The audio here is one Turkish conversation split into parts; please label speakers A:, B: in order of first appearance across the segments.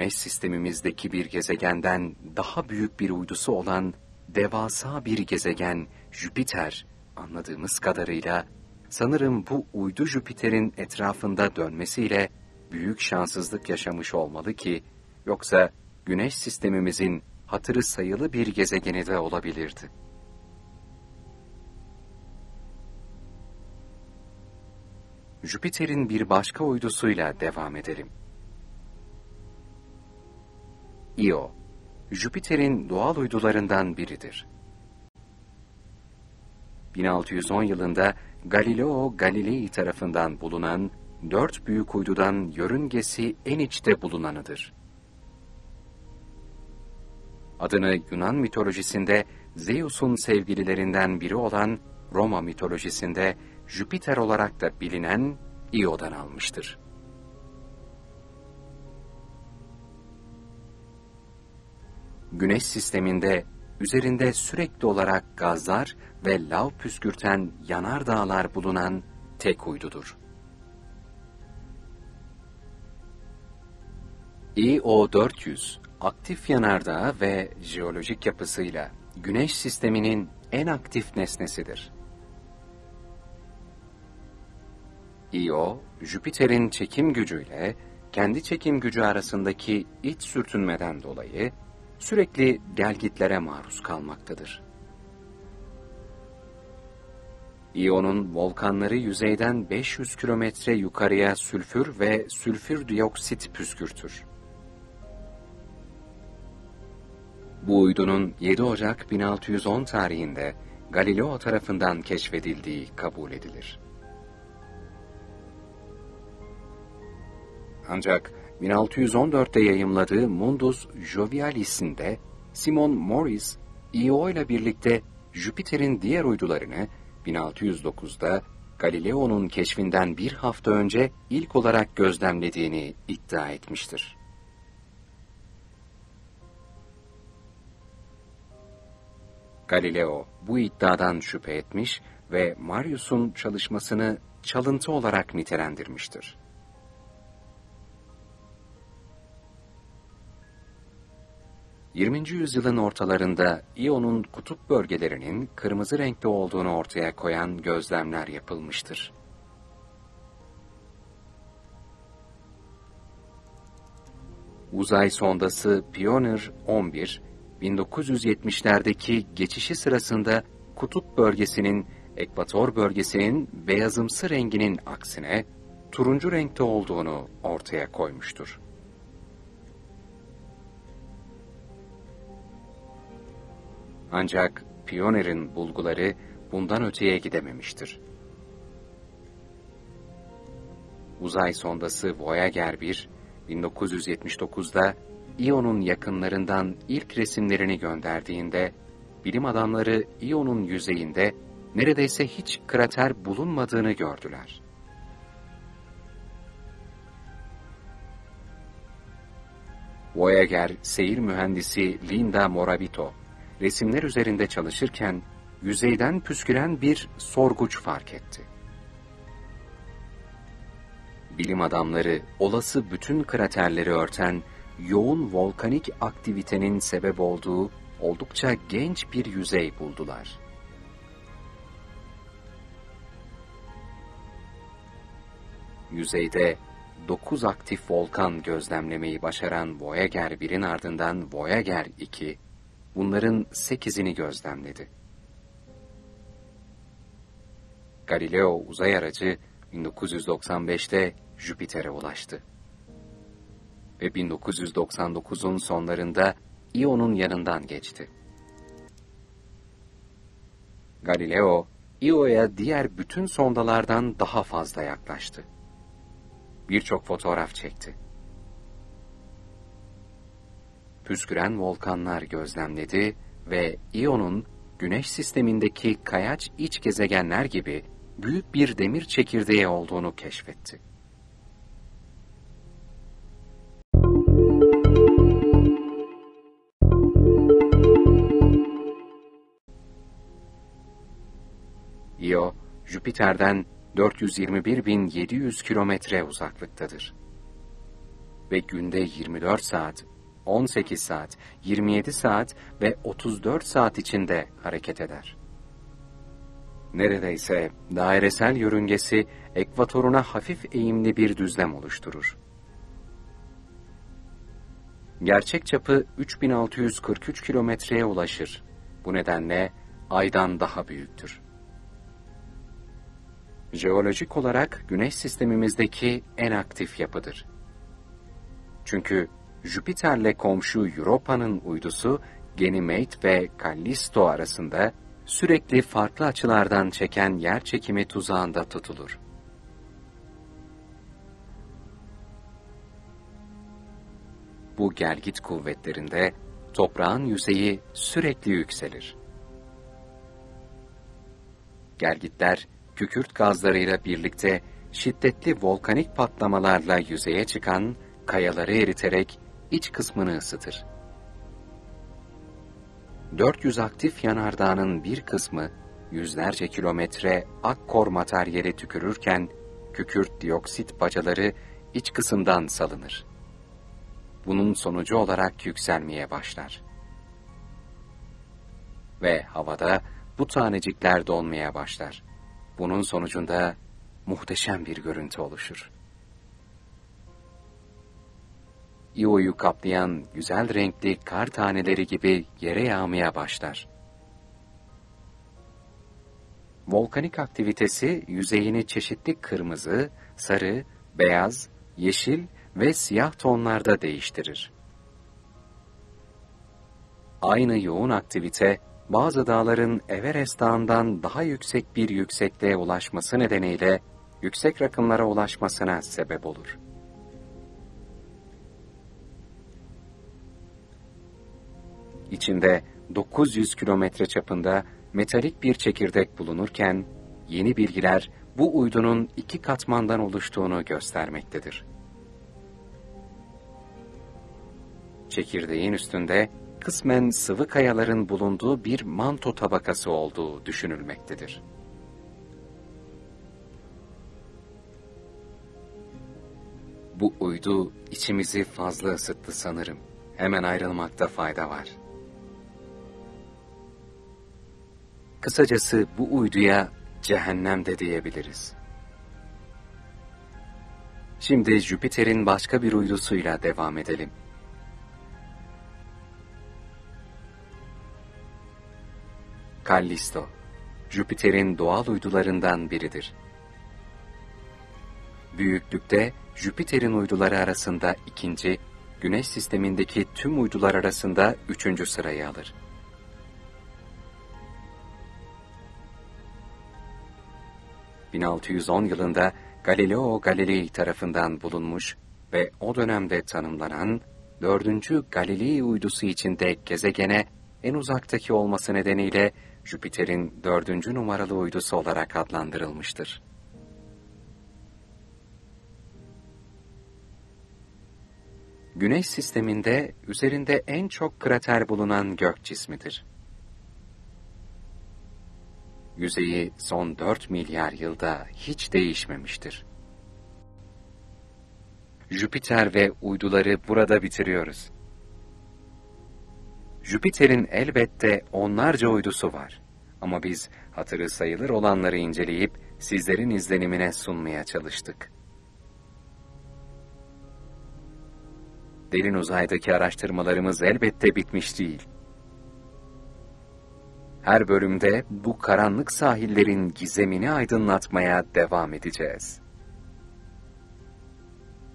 A: Güneş sistemimizdeki bir gezegenden daha büyük bir uydusu olan devasa bir gezegen Jüpiter anladığımız kadarıyla sanırım bu uydu Jüpiter'in etrafında dönmesiyle büyük şanssızlık yaşamış olmalı ki yoksa Güneş sistemimizin hatırı sayılı bir gezegeni de olabilirdi. Jüpiter'in bir başka uydusuyla devam edelim. Io, Jüpiter'in doğal uydularından biridir. 1610 yılında Galileo Galilei tarafından bulunan dört büyük uydudan yörüngesi en içte bulunanıdır. Adını Yunan mitolojisinde Zeus'un sevgililerinden biri olan Roma mitolojisinde Jüpiter olarak da bilinen Io'dan almıştır. Güneş sisteminde üzerinde sürekli olarak gazlar ve lav püskürten yanar dağlar bulunan tek uydudur. Io-400, aktif yanardağ ve jeolojik yapısıyla Güneş sisteminin en aktif nesnesidir. Io, Jüpiter'in çekim gücüyle kendi çekim gücü arasındaki iç sürtünmeden dolayı sürekli gelgitlere maruz kalmaktadır. İyonun volkanları yüzeyden 500 kilometre yukarıya sülfür ve sülfür dioksit püskürtür. Bu uydunun 7 Ocak 1610 tarihinde Galileo tarafından keşfedildiği kabul edilir. Ancak 1614'te yayımladığı Mundus Jovialis'inde Simon Morris, Io ile birlikte Jüpiter'in diğer uydularını 1609'da Galileo'nun keşfinden bir hafta önce ilk olarak gözlemlediğini iddia etmiştir. Galileo bu iddiadan şüphe etmiş ve Marius'un çalışmasını çalıntı olarak nitelendirmiştir. 20. yüzyılın ortalarında İyon'un kutup bölgelerinin kırmızı renkli olduğunu ortaya koyan gözlemler yapılmıştır. Uzay sondası Pioneer 11, 1970'lerdeki geçişi sırasında kutup bölgesinin ekvator bölgesinin beyazımsı renginin aksine turuncu renkte olduğunu ortaya koymuştur. Ancak Pioneer'in bulguları bundan öteye gidememiştir. Uzay sondası Voyager 1, 1979'da İO'nun yakınlarından ilk resimlerini gönderdiğinde, bilim adamları İO'nun yüzeyinde neredeyse hiç krater bulunmadığını gördüler. Voyager seyir mühendisi Linda Moravito, resimler üzerinde çalışırken yüzeyden püsküren bir sorguç fark etti. Bilim adamları olası bütün kraterleri örten yoğun volkanik aktivitenin sebep olduğu oldukça genç bir yüzey buldular. Yüzeyde 9 aktif volkan gözlemlemeyi başaran Voyager 1'in ardından Voyager 2, bunların sekizini gözlemledi. Galileo uzay aracı 1995'te Jüpiter'e ulaştı. Ve 1999'un sonlarında Io'nun yanından geçti. Galileo, Io'ya diğer bütün sondalardan daha fazla yaklaştı. Birçok fotoğraf çekti püsküren volkanlar gözlemledi ve İO'nun Güneş sistemindeki kayaç iç gezegenler gibi büyük bir demir çekirdeği olduğunu keşfetti. Io, Jüpiter'den 421.700 kilometre uzaklıktadır. ve günde 24 saat, 18 saat, 27 saat ve 34 saat içinde hareket eder. Neredeyse dairesel yörüngesi ekvatoruna hafif eğimli bir düzlem oluşturur. Gerçek çapı 3643 kilometreye ulaşır. Bu nedenle Ay'dan daha büyüktür. Jeolojik olarak Güneş sistemimizdeki en aktif yapıdır. Çünkü Jüpiter'le komşu Europa'nın uydusu Ganymede ve Callisto arasında sürekli farklı açılardan çeken yer çekimi tuzağında tutulur. Bu gelgit kuvvetlerinde toprağın yüzeyi sürekli yükselir. Gelgitler, kükürt gazlarıyla birlikte şiddetli volkanik patlamalarla yüzeye çıkan kayaları eriterek iç kısmını ısıtır. 400 aktif yanardağının bir kısmı yüzlerce kilometre akkor materyali tükürürken kükürt dioksit bacaları iç kısımdan salınır. Bunun sonucu olarak yükselmeye başlar. Ve havada bu tanecikler donmaya başlar. Bunun sonucunda muhteşem bir görüntü oluşur. İo'yu kaplayan güzel renkli kar taneleri gibi yere yağmaya başlar. Volkanik aktivitesi yüzeyini çeşitli kırmızı, sarı, beyaz, yeşil ve siyah tonlarda değiştirir. Aynı yoğun aktivite, bazı dağların Everest Dağı'ndan daha yüksek bir yüksekliğe ulaşması nedeniyle yüksek rakımlara ulaşmasına sebep olur. İçinde 900 kilometre çapında metalik bir çekirdek bulunurken, yeni bilgiler bu uydunun iki katmandan oluştuğunu göstermektedir. Çekirdeğin üstünde kısmen sıvı kayaların bulunduğu bir manto tabakası olduğu düşünülmektedir. Bu uydu içimizi fazla ısıttı sanırım. Hemen ayrılmakta fayda var. Kısacası bu uyduya cehennem de diyebiliriz. Şimdi Jüpiter'in başka bir uydusuyla devam edelim. Callisto, Jüpiter'in doğal uydularından biridir. Büyüklükte Jüpiter'in uyduları arasında ikinci, Güneş sistemindeki tüm uydular arasında üçüncü sırayı alır. ...1610 yılında Galileo Galilei tarafından bulunmuş ve o dönemde tanımlanan dördüncü Galilei uydusu içinde gezegene en uzaktaki olması nedeniyle Jüpiter'in dördüncü numaralı uydusu olarak adlandırılmıştır. Güneş sisteminde üzerinde en çok krater bulunan gök cismidir. Yüzeyi son 4 milyar yılda hiç değişmemiştir. Jüpiter ve uyduları burada bitiriyoruz. Jüpiter'in elbette onlarca uydusu var. Ama biz hatırı sayılır olanları inceleyip sizlerin izlenimine sunmaya çalıştık. Derin uzaydaki araştırmalarımız elbette bitmiş değil. Her bölümde bu karanlık sahillerin gizemini aydınlatmaya devam edeceğiz.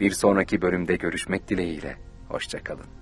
A: Bir sonraki bölümde görüşmek dileğiyle. Hoşçakalın.